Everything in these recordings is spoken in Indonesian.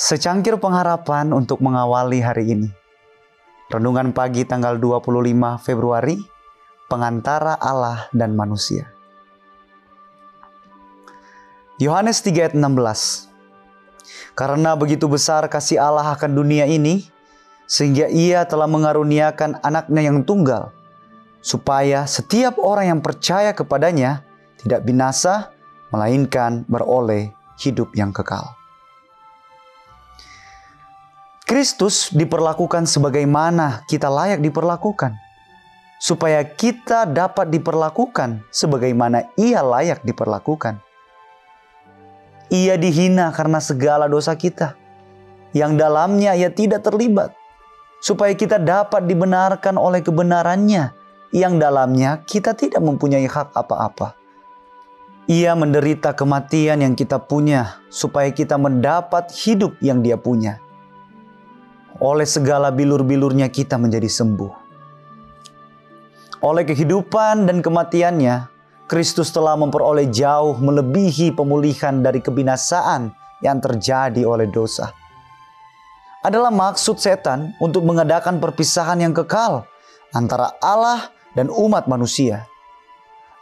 Secangkir pengharapan untuk mengawali hari ini. Renungan pagi tanggal 25 Februari, pengantara Allah dan manusia. Yohanes 3 ayat 16. Karena begitu besar kasih Allah akan dunia ini, sehingga ia telah mengaruniakan anaknya yang tunggal, supaya setiap orang yang percaya kepadanya tidak binasa, melainkan beroleh hidup yang kekal. Kristus diperlakukan sebagaimana kita layak diperlakukan, supaya kita dapat diperlakukan sebagaimana Ia layak diperlakukan. Ia dihina karena segala dosa kita, yang dalamnya Ia tidak terlibat, supaya kita dapat dibenarkan oleh kebenarannya, yang dalamnya kita tidak mempunyai hak apa-apa. Ia menderita kematian yang kita punya, supaya kita mendapat hidup yang Dia punya oleh segala bilur-bilurnya kita menjadi sembuh. Oleh kehidupan dan kematiannya, Kristus telah memperoleh jauh melebihi pemulihan dari kebinasaan yang terjadi oleh dosa. Adalah maksud setan untuk mengadakan perpisahan yang kekal antara Allah dan umat manusia.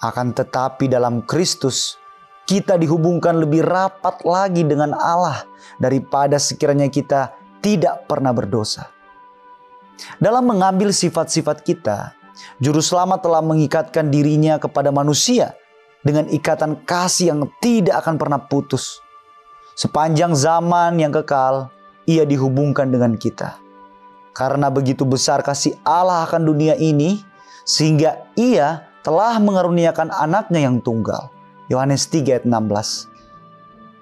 Akan tetapi dalam Kristus, kita dihubungkan lebih rapat lagi dengan Allah daripada sekiranya kita tidak pernah berdosa. Dalam mengambil sifat-sifat kita, Juru Selamat telah mengikatkan dirinya kepada manusia dengan ikatan kasih yang tidak akan pernah putus. Sepanjang zaman yang kekal, ia dihubungkan dengan kita. Karena begitu besar kasih Allah akan dunia ini, sehingga ia telah mengaruniakan anaknya yang tunggal. Yohanes 3 ayat 16.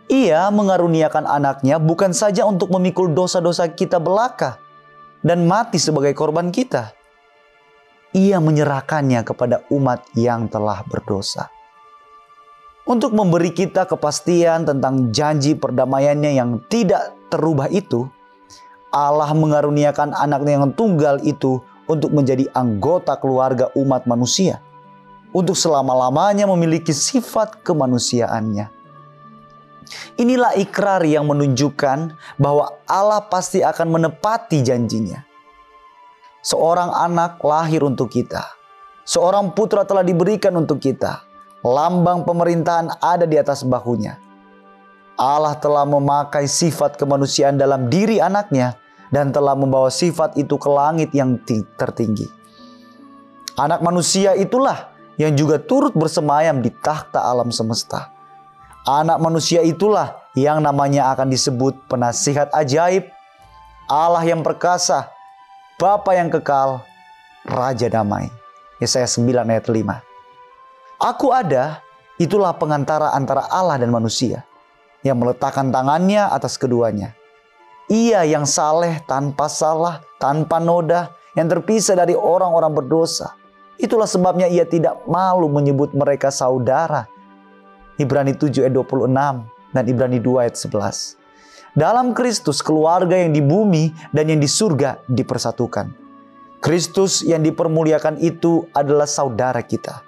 Ia mengaruniakan anaknya bukan saja untuk memikul dosa-dosa kita belaka dan mati sebagai korban kita. Ia menyerahkannya kepada umat yang telah berdosa. Untuk memberi kita kepastian tentang janji perdamaiannya yang tidak terubah itu, Allah mengaruniakan anaknya yang tunggal itu untuk menjadi anggota keluarga umat manusia. Untuk selama-lamanya memiliki sifat kemanusiaannya Inilah ikrar yang menunjukkan bahwa Allah pasti akan menepati janjinya. Seorang anak lahir untuk kita. Seorang putra telah diberikan untuk kita. Lambang pemerintahan ada di atas bahunya. Allah telah memakai sifat kemanusiaan dalam diri anaknya dan telah membawa sifat itu ke langit yang tertinggi. Anak manusia itulah yang juga turut bersemayam di takhta alam semesta Anak manusia itulah yang namanya akan disebut penasihat ajaib, Allah yang perkasa, Bapa yang kekal, Raja damai. Yesaya 9 ayat 5. Aku ada, itulah pengantara antara Allah dan manusia yang meletakkan tangannya atas keduanya. Ia yang saleh tanpa salah, tanpa noda, yang terpisah dari orang-orang berdosa. Itulah sebabnya ia tidak malu menyebut mereka saudara Ibrani 7 ayat 26 dan Ibrani 2 ayat 11. Dalam Kristus keluarga yang di bumi dan yang di surga dipersatukan. Kristus yang dipermuliakan itu adalah saudara kita.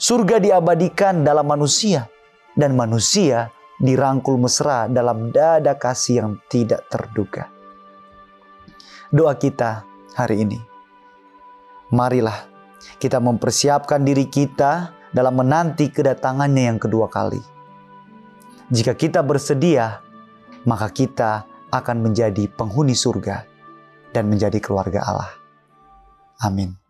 Surga diabadikan dalam manusia dan manusia dirangkul mesra dalam dada kasih yang tidak terduga. Doa kita hari ini. Marilah kita mempersiapkan diri kita dalam menanti kedatangannya yang kedua kali. Jika kita bersedia, maka kita akan menjadi penghuni surga dan menjadi keluarga Allah. Amin.